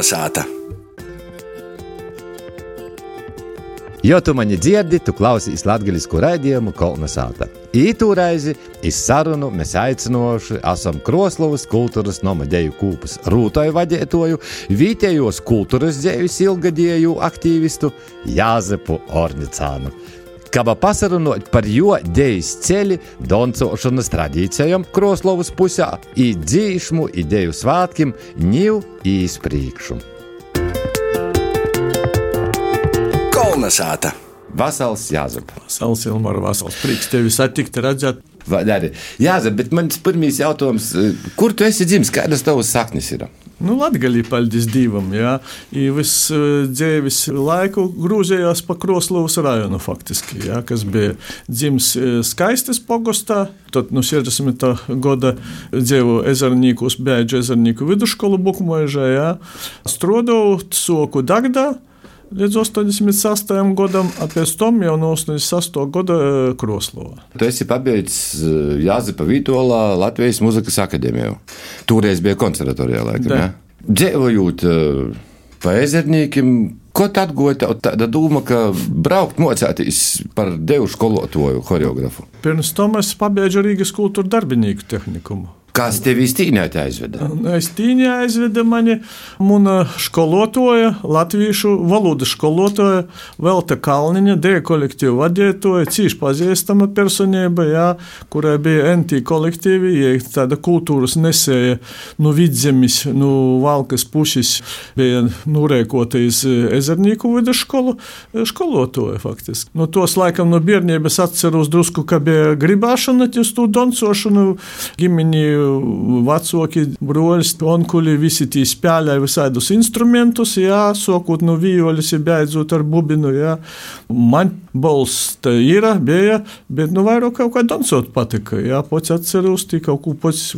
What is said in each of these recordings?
Kalnasāta! Jo tu mani dzirdi, tu klausīs latviešu raidījumu Kolnesāta. Ītū reizi iz sarunu mēs aicinoši esam Kroslovas kultūras nomadeju kūpas rūtoju vadītoju, vietējos kultūras dzēvis ilgadēju aktīvistu Jāzepu Ornicānu. Kaba pasarunot par jo dejas ceļi doncošanas tradīcijām Kroslovas pusē, i dzīšmu ideju svātkim, ņīv īspriekšu. Kalnasāta! Vasals Jāzep. Sals Ilmāra Vasals. Prieks tevi satikt, redzēt. Vai arī? Jāzep, bet mans pirmīs jautājums, kur tu esi dzimis, kādas tavas saknes ir? Nu, Latvijā paldies Dievam. Jā, I viss eh, dzīves laiku grūzījās pa Kroslovas rajonu, faktiski, jā, kas bija dzimis eh, skaistas pogostā. Tad no nu, 60. gada dzīvo ezernīkus, bēdžu ezernīku vidusskolu Bukmožā, jā. Strodoju soku Dagdā. Līdz 86. gadam, pēc tam jau no 86. gada Kroslovā. Tu esi pabeidzis Jāzepa Vītolā Latvijas Mūzikas akadēmiju. Toreiz bija konservatorijā, laikam. Ja? Dzīvojot pa ezernīkiem, ko tad tev tāda doma, ka braukt mocēties par devu skolotoju, choreografu? Pirms tam es pabeidzu Rīgas kultūra darbinieku tehnikumu. Kas tev īstenībā aizveda? Es tīņā aizveda mani mana skolotoja, latviešu valodas skolotoja, Velta Kalniņa, dēļa kolektīva vadītoja, cīši pazīstama personība, jā, kurai bija NT kolektīvi, ja tāda kultūras nesēja no vidzemes, no valkas puses, bija nurēkotais ezernīku vidusskolu skolotoja faktiski. No tos laikam no bērnības atceros drusku, ka bija gribāšana ties tu doncošanu, ģimeni vecāki, broļi, onkuļi, visi tie spēlēja visādus instrumentus, jā, sokot no violas, beidzot ar bubinu. Jā. Man balss tā ir, bija, bet nu vairāk kaut kā dansot patika. Jā, pats atceros, tie kaut ko pats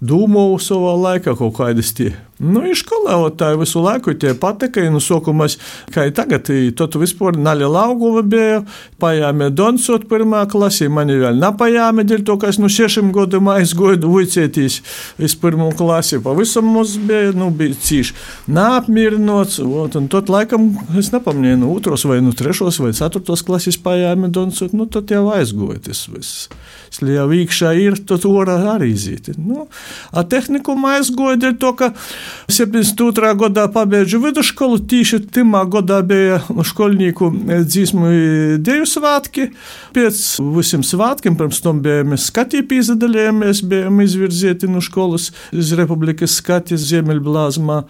dūmoju savā laikā kaut kādas tie. Nu, ir skolotāji visu laiku tie patika, nu, sokumās, kā ir tagad, tad vispār naļa lauguma bija, pajāmē dansot pirmā klasē, mani vēl napajāmē, dēļ to, ka es no šešiem gadiem aizgoju vicētīs iz pirmo klasi, pavisam mums bija, nu, bija cīši neapmierinots, ot, un tad laikam, es nepamņēju, nu, otros vai nu trešos vai ceturtos klases pajāmē dansot, nu, tad jau aizgoju tas viss. Jau iekšā ir, tad ora arī zīti. Nu, a tehnikumā aizgoju dēļ to, ka 72. gadā pabeidzu vidusskolu, tīši timā gadā bija skolnieku dzīsmu deju svātki. Pēc visiem svātkiem, pirms tam bijām skatī pīzadalījāmies, bijām izvirzīti no skolas iz Republikas skatīs Ziemeļblāzmā.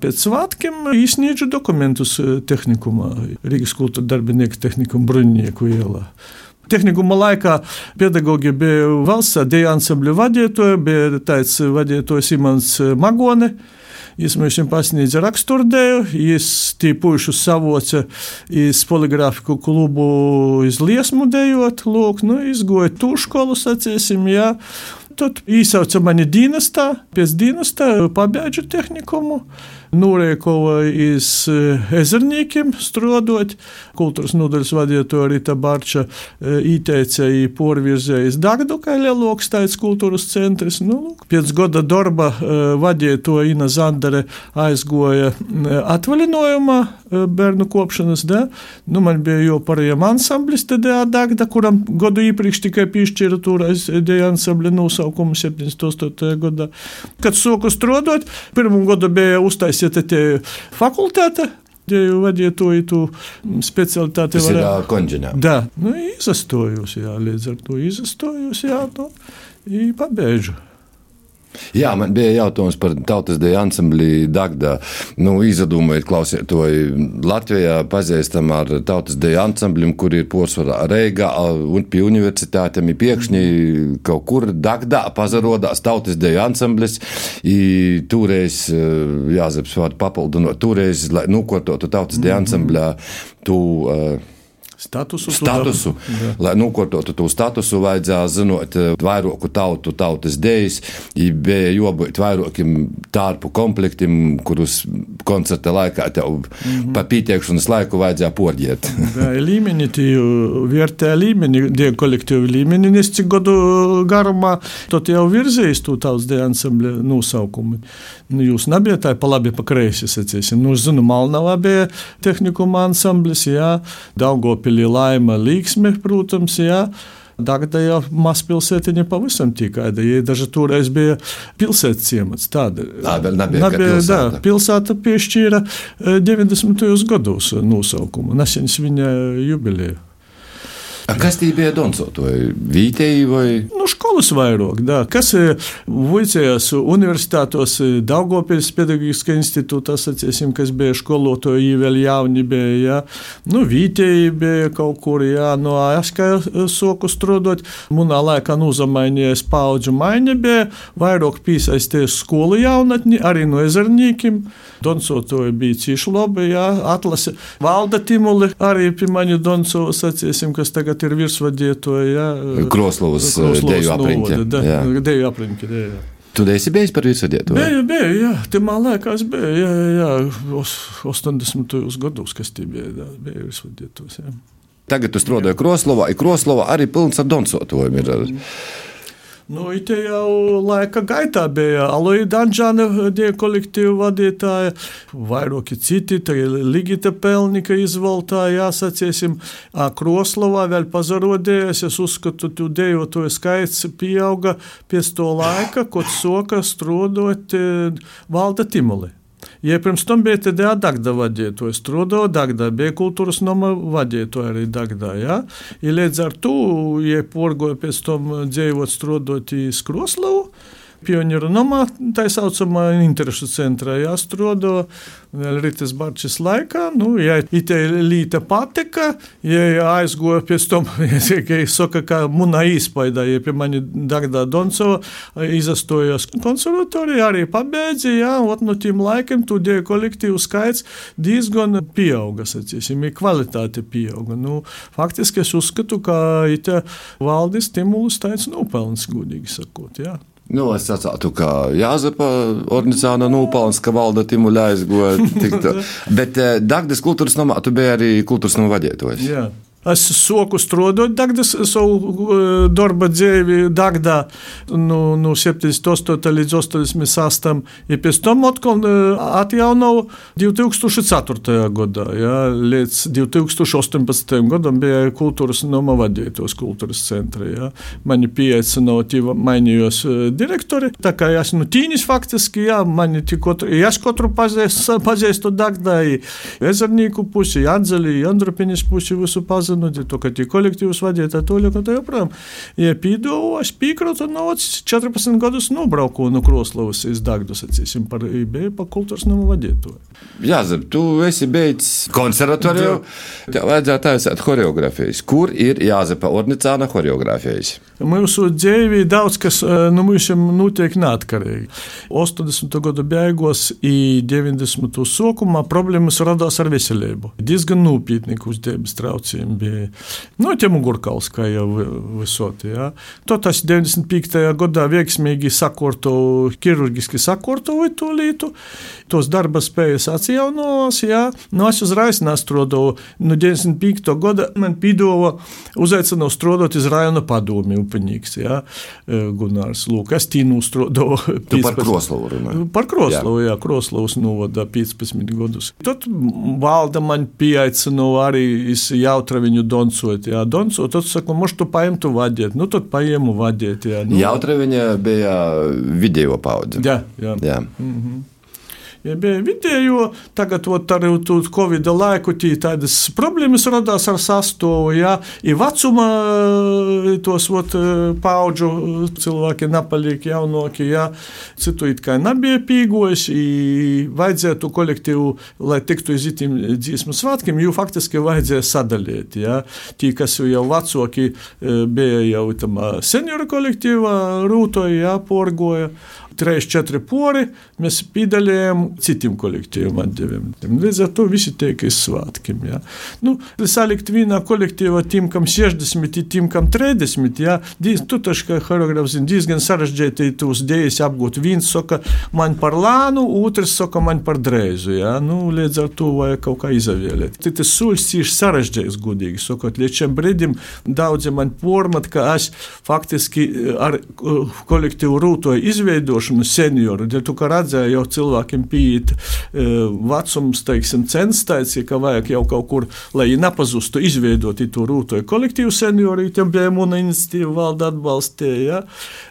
Pēc svētkiem izsniedzu dokumentus tehnikumā, Rīgas kultūra darbinieku tehnikum Bruņnieku ielā. Tehnikuma laikā pedagogi bija valsts deju ansambļu vadītāji, bija tāds vadītājs Imants Magone. Jis mums pasniedza raksturdēju, jis tī puišu savoca iz poligrāfiku klubu iz liesmu dejot, lūk, nu, izgoja tū školu, sacīsim, jā. Tad īsauca mani dienestā, pēc dienestā pabeidžu tehnikumu. Nūrēkova iz ezerniekiem strādājot. Kultūras nodaļas vadītāja Rita Barča ieteica porvirzējas Dagdu, kā lielāks tāds kultūras centrs. Nu, pēc gada darba vadītāja Ina Zandere aizgoja atvaļinājumā bērnu kopšanas dēļ. Nu, man bija jau parējām ansamblis TDA Dagda, kuram gadu iepriekš tikai piešķīra tūrais deja ansambļa nosaukumu 78. gadā. Kad sāku strādāt, pirmā gada bija uztaisīta tie fakultāte. Deju vadītāju tu specialitāti Tas ir varēja- konģinā. Da, nu, izastojos, jā, līdz ar to izastojos, jā, nu, i pabeidžu. Jā, man bija jautājums par tautas deju ansambli Dagda. Nu, izdomājiet, klausiet, to Latvijā pazīstam ar tautas deju ansambļiem, kur ir posvarā Reigā un pie universitātēm ir piekšņi kaut kur Dagdā pazarodās tautas deju ansamblis. I Toreiz, eh, Jāzeps vārdu papildinot, toreiz, lai nukototu tautas deju ansambļā, tu uh, Statusu. statusu. Lai nokārtotu to statusu, vajadzēja zinot eh, vairāku tautu, tautas dēļas, bija jābūt vairākiem tārpu komplektim, kurus koncerta laikā tev mm -hmm. pa pieteikšanas laiku vajadzēja porģiet. līmeni, tie vērtē līmeni, die kolektīvi līmeni, nes cik gadu garumā, tad jau virzījis to tautas dēļ ansambļa nosaukumu. Nu, jūs nebijat tā pa labi, pa kreisi, sacīsim. Nu, es zinu, Malnavā bija tehnikuma ansamblis, jā, Daugopilī laima līksme, protams, jā. Jau mazpilsētiņa pavisam tikai, ja daži toreiz bija pilsētas ciemats. Tāda nebija. Pilsēta. pilsēta piešķīra 90. gados nosaukumu, neseņas viņa jubileju. A kas tie bija doncotoji? Vītēji vai? Nu, skolas vairāk, da. Kas vicējās universitātos Daugopils pedagogiskā institūtā, saciesim, kas bija skolotoji, vēl jauni bija, jā. Nu, vītēji bija kaut kur, jā. Nu, es kā soku strodot, munā laikā nuzamainies paudžu maiņa bija, vairāk pīsaisties skolu jaunatni, arī no ezernīkim. Doncotoji bija cīši labi, jā. Atlase valda timuli arī pie mani Doncovu, saciesim, kas tagad tagad ir virsvadītoja. Ja, Kroslovas deju apriņķa. Deju apriņķa, jā. Tu esi bijis par virsvadītoju? Bija, bija, jā. Tie man liekas, bija, jā, jā, jā. 80. gados, kas tie bija, jā, bija virsvadītājs, jā. Tagad tu strādāji Kroslovā, ja Kroslova arī pilns ar doncotojumu ir. Mm. Nu, te jau laika gaitā bija Aloja Dančāna die kolektīva vadītāja, vairāki citi, Ligita Pelnika izvaltāja, jāsaciesim, Kroslovā vēl pazarodējies, es uzskatu, tu dejotoju skaits pieauga pēc to laika, kad soka strodot valda Timuli. Ja pirms tam bija TDA Dagda vadītāja, strādāja Dagda, bija kultūras nama vadītāja arī Dagdā. Ja? Ja līdz ar to, ja porgoja pēc tam dzīvot strādāt į Skroslavu, pionieru namā, tā saucamā interesu centrā jāstrādā. Vēl Rītas Barčes laikā, nu, ja itē līta patika, ja aizgoja pēc tam, ja saka, ka munā īspaidā, ja pie mani Dagdā Doncova izastojos konservatorijā, arī pabeidzi, jā, ot no tiem laikiem tu dievu kolektīvu skaits diezgan pieauga, sacīsim, ir kvalitāte pieauga. Nu, faktiski es uzskatu, ka itē valdes stimulus taits nopelns, gudīgi sakot, jā. Nu, es sacītu, ka Jāzepa organizāna nopelns, ka valda timuļa aizgoja. Bet eh, Dagdas kultūras namā tu biji arī kultūras nama vadītājs. Yeah. Es soku strādāt Dagdas savu uh, darba dzīvi Dagdā nu, no 78. līdz 86. Ja pēc tam atkal uh, atjaunoju 2004. gadā. Ja, līdz 2018. gadam bija kultūras nama vadītos kultūras centra. Ja. Mani pieaicināja, mainījos uh, direktori. Tā kā es nu tīnis faktiski, jā, mani tikotru, ja es katru pazīstu, pazīstu Dagdā, ezernīku pusi, Andzeli, Andrupinis pusi visu pazīstu zinu, to, ka tie kolektīvus vadītāji to liekas, tā joprojām. Ja pīdēju, es piekrītu, no 14 gadus nobraucu no Kroslavas iz Dagdas, atcīsim, par eBay, par kultūras namu vadītāju. Jā, Zab, tu esi beidzis konservatoriju, tev vajadzētu taisīt choreogrāfijas. Kur ir Jāzepa Ornicāna choreogrāfijas? Mūsu dzīvī daudz kas nu, mums notiek neatkarīgi. 80. gadu beigās un 90. sākumā problēmas radās ar veselību. Diezgan nopietni kustības traucējumi bija. Nu, tie mugurkauls, kā jau visot. Ja. To tas 95. gadā veiksmīgi sakorto, ķirurģiski sakortoja to lietu. Tos darba spējas atjaunos, ja. Nu, es uzreiz nestrādāju. No 95. gada man pīdova uzaicināja strādāt iz rajona padomi upiņīgs, ja. Gunārs Lūk, es tīnu strādāju. Par Kroslovu runāju. Par Kroslovu, jā, jā Kroslovas novada 15 gadus. Tad valda man pieaicināja arī iz jautravi viņu doncot. Jā, doncot, tad saka, možda tu paimtu vadiet, nu tad paēmu vadiet. Jā, nu. Jautra viņa bija video paudze. Jā, jā. jā. Mm -hmm vidējo, tagad arī uz Covid laiku tādas problēmas radās ar sastāvu. Ja, ir vecuma tos ot, paudžu cilvēki napaliek jaunāki, ja, citu it kā nebija pīgojis, vajadzētu kolektīvu, lai tiktu iz itim dzīsmu svētkiem, jo faktiski vajadzēja sadalīt. Ja. Tie, kas jau vecāki bija jau tam senioru kolektīvā, rūtoja, ja, porgoja 3, 4 pori mēs piedalījām citiem kolektīviem atdeviem. Līdz ar to visi tiek izsvētkiem. Ja. Nu, salikt vienā kolektīvā tim, kam 60, tim, kam 30, ja, tu taču, kā choreogrāfs, diezgan sarežģīti tos dēļas apgūt. Viens saka, man par lānu, otrs saka, man par drēzu. Ja. Nu, līdz ar to vajag kaut kā izavēlēt. Tas soļs cīši sarežģīts, godīgi sakot. Līdz šim brīdim daudzi man pormat, ka es faktiski ar kolektīvu rūtoju izveidošanu senioru, dēļ to, ka redzēju jau cilvēkiem pieīt vecums, teiksim, censtāts, ka vajag jau kaut kur, lai nepazustu izveidot to rūtoju kolektīvu senioru, tiem bija mūna iniciatīva valda atbalstīja. Ja?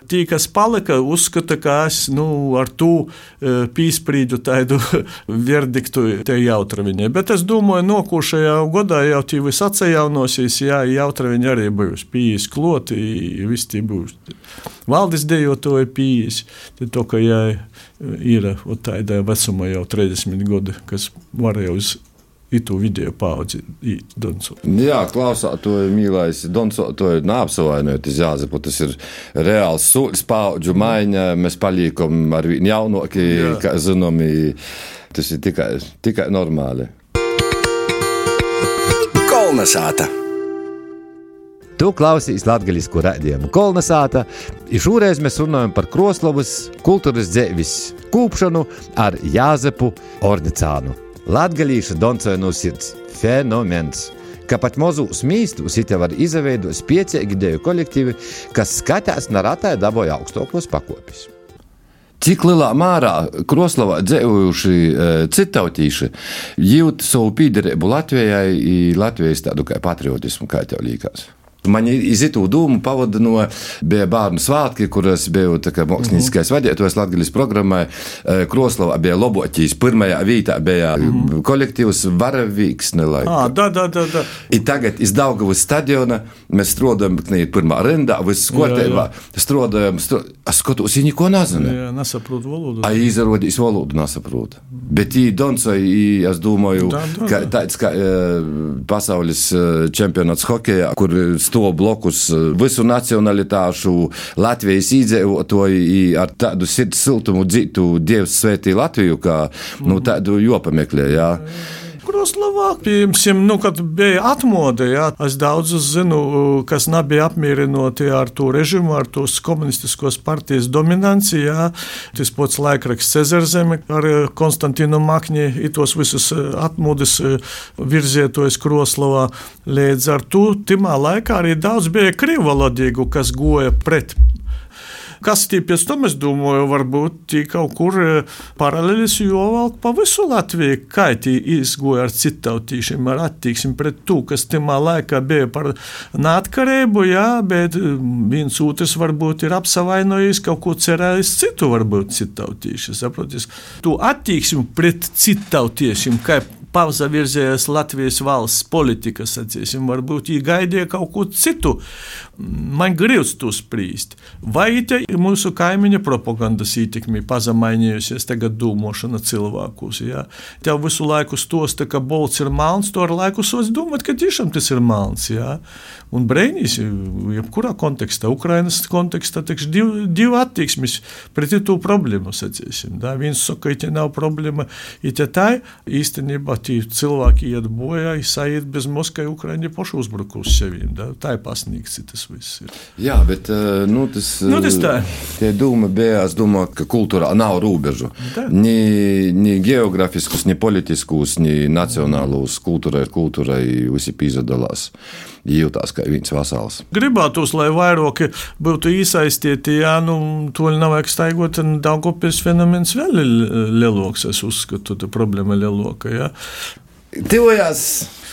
Tī, kas palika, uzskata, ka es nu, ar to pīsprīdu tādu verdiktu te jautra viņai. Bet es domāju, nokūšajā gadā jau tī viss atsajaunosies, jā, jautra viņa arī būs pīs kloti, viss tie būs. Valdis pīs, to, ka jā, ir tādā vecumā jau 30 gadi, kas varēja uz itu video paudzi Donso. Jā, klausāt, to ir mīlējis. Donso to ir neapsavainojot, Jāzepu. Tas ir reāls solis paudžu maiņa. Mēs paliekam ar viņu jaunoki, kā zinomi. Tas ir tikai, tikai normāli. Kolnesāta! Tu klausīs latviešu raidījumu Kolnesāta. Šoreiz mēs runājam par Kroslovas kultūras dzīves kūpšanu ar Jāzepu Ornicānu. Latviešu doncoja no sirds - fenomens! ka pat mazus mīstus it var izveidot spēcīgi ideju kolektīvi, kas skatās naratai dabūja augstākos pakopis. Cik lielā mērā Kroslavā dzīvojuši e, citautīši jūt savu pīderību Latvijai, Latvijas tādu kā patriotismu, kā tev liekas? Man izitū dūmu pavadino bija bērnu svētki, kuras biju mākslinieckais mm -hmm. vadītājs Latvijas programmai. Kroslavā bija Lobotīs, pirmajā vietā bija mm -hmm. kolektīvs Varavīksne. Ah, da, da, da, da. I tagad iz Daugavas stadiona mēs strādājam, pirmā rindā, viss kārtībā. Strādājam, stro... es skatos, viņi neko nezina. Jā, nesaprotu valodu. A izrādījis valodu nesaprot. Bet doncoja, es domāju, da, da, da. ka tāds kā pasaules čempionāts hokejā, kur sto blokus visu nacionalitāšu Latvijas iedzīvotāji ar tādu sirds siltumu dzītu Dievs svētī Latviju, kā nu, tādu jopameklē. Jā. Kroslavā, piemēram, nu, kad bija atmode, jā, es daudzus zinu, kas nebija apmierināti ar to režimu, ar tos komunistiskos partijas dominanci, jā, tas pats laikraksts Cezarzeme ar Konstantinu Makņi, tos visus atmodes virzietojus Kroslavā. Līdz ar to timā laikā arī daudz bija krivvalodīgu, kas goja pret Kas tie pēc tam, es domāju, varbūt tie kaut kur e, paralēlis jovalk pa visu Latviju, kā tie izgoja ar citautīšiem, ar attieksmi pret to, kas timā laikā bija par nātkarību, jā, bet e, viens otrs varbūt ir apsavainojis, kaut ko cerējis citu, varbūt citautīši, saprotis. Tu attieksmi pret citautiešiem, kā pazavirzējās Latvijas valsts politika, sacīsim, varbūt viņi gaidīja kaut ko citu. Man gribas to spriest. Vai te mūsu kaimiņa propagandas ietekmi pazemainījusies tagad dūmošana cilvēkus? Ja? Tev visu laiku stosta, ka bolts ir melns, to ar laiku sots domāt, ka tiešām tas ir melns. Ja? Un brīnīs, jebkurā kontekstā, Ukrainas kontekstā, divi div attieksmes pret to problēmu, sacīsim. Da? Viens saka, ka te nav problēma, ja te tā īstenībā tie cilvēki iet bojā, saiet bez Moskvai, Ukraiņa pašu uzbruku uz sevīm. Da? Tā ir pasniegts tas viss. Ir. Jā, bet nu, tas, nu, tas tā. Tie doma bija, es domāju, ka kultūrā nav robežu. Ni, ni geogrāfiskus, ni politiskus, ni nacionālus. Kultūrai ir kultūrai, visi pīzadalās jūtās kā viens vasals. Gribētos, lai vairāk būtu iesaistīti, jā, nu, to nav vajag staigot, un Daugopils fenomens vēl ir lieloks, es uzskatu, tā problēma ir lieloka, jā. Tivojās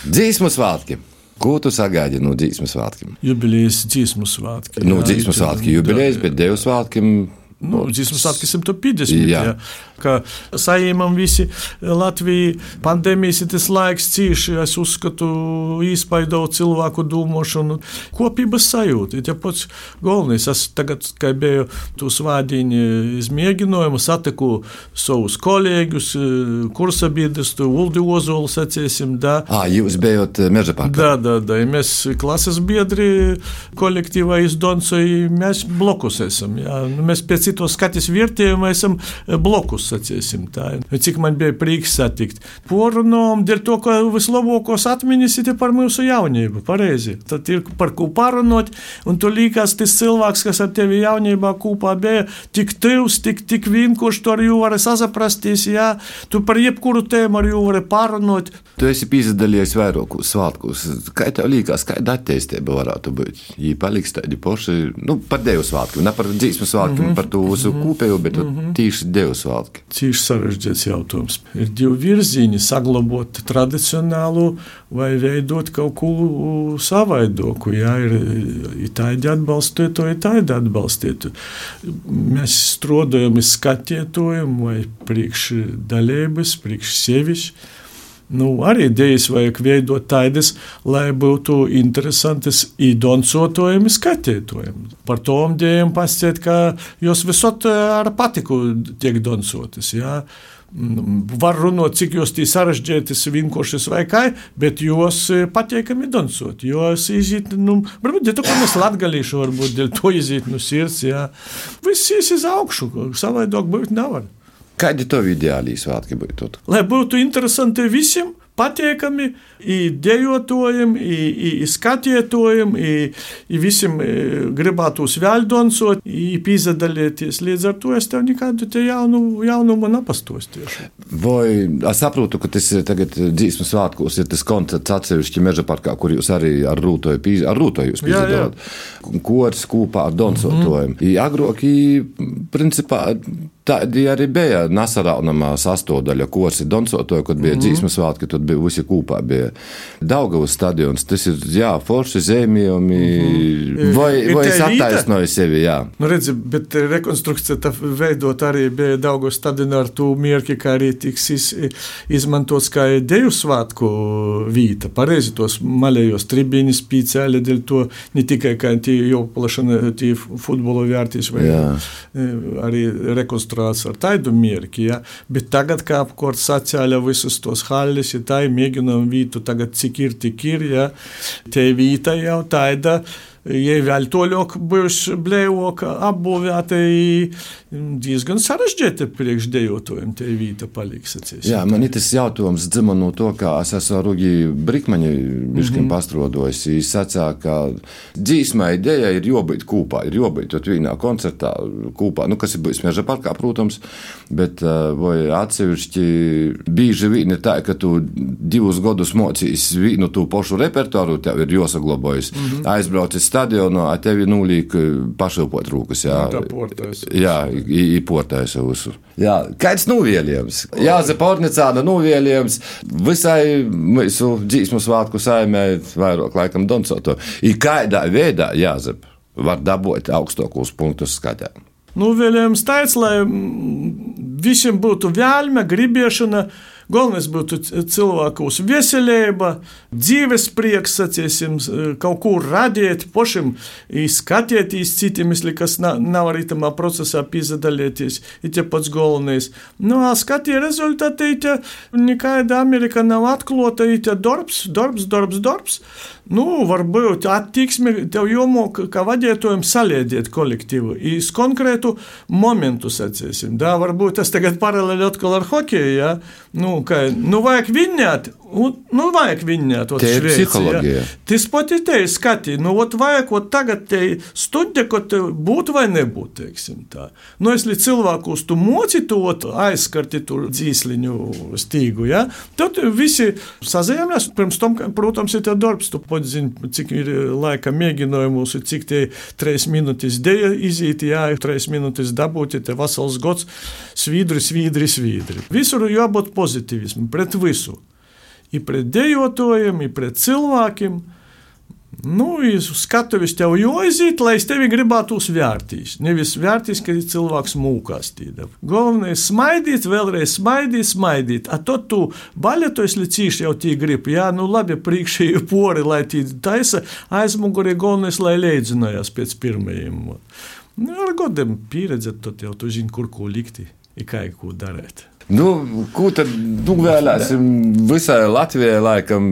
dzīsmu svētki. Ko tu sagaidi no dzīsmu svētkiem? Jubilejas dzīsmu svētki. Nu, dzīsmu svētki jubilejas, bet devu svētkiem Nu, dziesmu svētki 150. Jā. Jā. Kā saimam visi Latvijā pandēmijas ir tas laiks cīši, es uzskatu, īspaido cilvēku domāšanu, kopības sajūtu. Ja pats galvenais, es tagad, kā biju tu svādiņi izmēģinājumu, satiku savus kolēģus, kursabiedrus, tu Uldi Ozolu saciesim, da. Ā, jūs bijot meža parkā. Da, da, da, mēs klases biedri kolektīvā izdoncoji, mēs blokus esam, jā. Mēs pēc citos skatis mēs esam blokus, sacīsim tā. Cik man bija prieks satikt. Porunām, dēļ to, ka vislabākos atmiņas ir par mūsu jaunību, pareizi. Tad ir par ko parunot, un tu liekas, tas cilvēks, kas ar tevi jaunībā kopā bija, tik tevs, tik, tik vienkārši tu ar jū vari sazaprasties, jā, tu par jebkuru tēmu ar jū vari parunot. Tu esi piedalījies vairākos svētkos. Kā tev liekas, kāda attīstība varētu būt? Ja paliks tādi paši, nu, par Dievu svētkiem, ne par dzīsmu svētkiem, mm -hmm. par to visu mm -hmm. kopēju, bet mm -hmm. tieši Dievu svētki. Tieši sarežģīts jautājums. Ir divi virzieni - saglabāt tradicionālu vai veidot kaut ko savaidoku. Jā, ir, atbalstītāji, ir tādi atbalstītāji. Mēs strādājam, skatietojam vai priekš dalības, priekš sevis. Nu, arī idejas vajag veidot tādas, lai būtu interesantas īdonsotojumi skatītojumi. Par tom dēļiem pasciet, ka jūs visot eh, ar patiku tiek donsotas. Jā. Mm, var runāt, cik jūs tī sarežģītas, vienkāršas vai kā, bet jūs eh, patīkami donsot. Jūs iziet, nu, varbūt, ja to, ka mēs latgalīšu, varbūt, dēļ to iziet no sirds, jā. Viss ies iz augšu, savādāk būt nevar. Kādi tev ideāli svētki būtu? Lai būtu interesanti visiem, patīkami, dejotājiem, skatietojiem, visiem gribētos vēl donsot, pīzadalīties. Līdz ar to es tev nekādu te jaunu, jaunumu nepastostiešu. Vai es saprotu, ka tas ir tagad dzīsmu svētkos, ir tas koncerts atsevišķi meža parkā, kur jūs arī ar rūtoju, pīz, ar rūtoju jūs pīzadalāt. Kors kopā ar donsotājiem. Mm -hmm. Agrāk, principā, Tādi arī bija Nasaraunamā sastāvdaļa, kursi Donsotoja, kad bija mm dzīsmas svētki, tad bija visi kopā. Bija Daugavas stadions, tas ir, jā, forši zemījumi, mm vai, vai es attaisnoju sevi, jā. Nu, redzi, bet rekonstrukcija tā veidot arī bija Daugavas stadionā ar tū mierki, kā arī tiks iz, izmantots kā deju svētku vīta. Pareizi tos malējos tribīnis pīcēļi, dēļ to ne tikai kā tie jau plašana, tie futbolo vērtīs, vai jā. arī rekonstrukcija fruktansfraser. De märker, betagat kap kort satsa alla visus hallis, ja tai mėginam vytų tagad cikirti kirja, tai vyta jau taida. Vēl toļok bijuši blēvoka apbūvēta diezgan sarežģīta priekšdejotājiem te vīta paliks. Acīs. Jā, man ir tas jautājums dzima no to, kā es esmu ar Rugi Brikmaņu bišķiņ mm -hmm. pastrodojis. Viņš sacā, ka dzīsmai ideja ir jobūt kūpā, ir jobūt tot vienā koncertā kūpā, nu, kas ir bijis Meža parkā, protams, bet vai atsevišķi bieži vien ir tā, ka tu divus gadus mocīs vienu to pašu repertuāru, tev ir jāsaglabājas. Mm -hmm. Aizbraucis stadionā, a tevi nulīk pašilpot rūkas. Jā, portais. jā i portais visu. Jā, kāds nuvielījums? Jā, Zepornicāna nuvielījums visai mūsu dzīsmu svātku saimē vairāk laikam doncoto. I kādā veidā jāzep var dabūt augstākos punktus skatē. Nu, vēlējums tāds, lai visiem būtu vēlme, gribiešana, Galvenais būtu cilvēkus veselība, dzīves prieks, sacīsim, kaut ko radīt, pašam skatieties citiem, kas nav arī tamā procesā piedalīties. Ir tie pats galvenais. Nu, skatie rezultāti, ir nekāda Amerika nav atklāta, ir darbs, darbs, darbs, darbs. Nu, varbūt attieksme tev jāmok, kā vadītājiem saliedēt kolektīvu. Iz konkrētu momentu, sacīsim. Da, varbūt tas tagad paralēli atkal ar hokeju, ja? Nu, ka, nu, vajag vinnēt, nu, vajag vinnēt. Tie ir psiholoģija. Ja? Tas pat ir te skati, nu, ot vajag, ot tagad te studē, ko te būt vai nebūt, teiksim tā. Nu, es līdz cilvēkus tu moci to aizskarti tur dzīsliņu stīgu, ja? Tad visi sazējāmies, pirms tam, protams, ir te darbs, tu pats zini, cik ir laika mēģinājumus, cik tie trīs minūtes deja iziet, jā, trīs minūtes dabūt, te vasals gods, svīdri, svīdri, svīdri. Visur jābūt pozitīvismu, pret visu. Ir pret dejotājiem, ir pret cilvēkiem. Nu, skatuves tev jāiziet, lai es tevi gribētu uzvērtīs. Nevis vērtīs, ka cilvēks mūkās tīda. Galvenais smaidīt, vēlreiz smaidīt, smaidīt. A to tu baļetojas licīši jau tī grib. Jā, nu labi, priekšēji pori, lai tī taisa aizmugurī galvenais, lai leidzinājās pēc pirmajiem. Nu, ar godiem pieredzēt, tad jau tu zini, kur ko likti, ir kā ko darīt. Nu, ko tad vēlēsim visai Latvijai, laikam,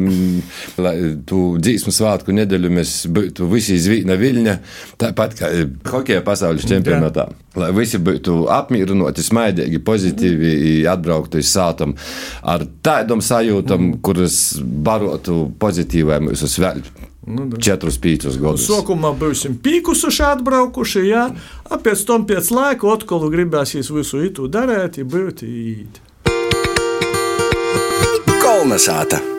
lai tu dzīsmu svētku nedēļu mēs būtu visi zvīna viļņa, tāpat kā hokeja pasaules čempionātā. Lai visi būtu apmierināti, smaidīgi, pozitīvi, atbrauktu uz sātam ar tādām sajūtām, mm. kuras barotu pozitīvai mūsu svētku. Nu, Četrus, piecus gadus. Sākumā būsim pīkusuši, atbraukuši, jā, a pēc tam pēc laika atkal gribēsies visu itu darīt, būt īt. Kolnesāta!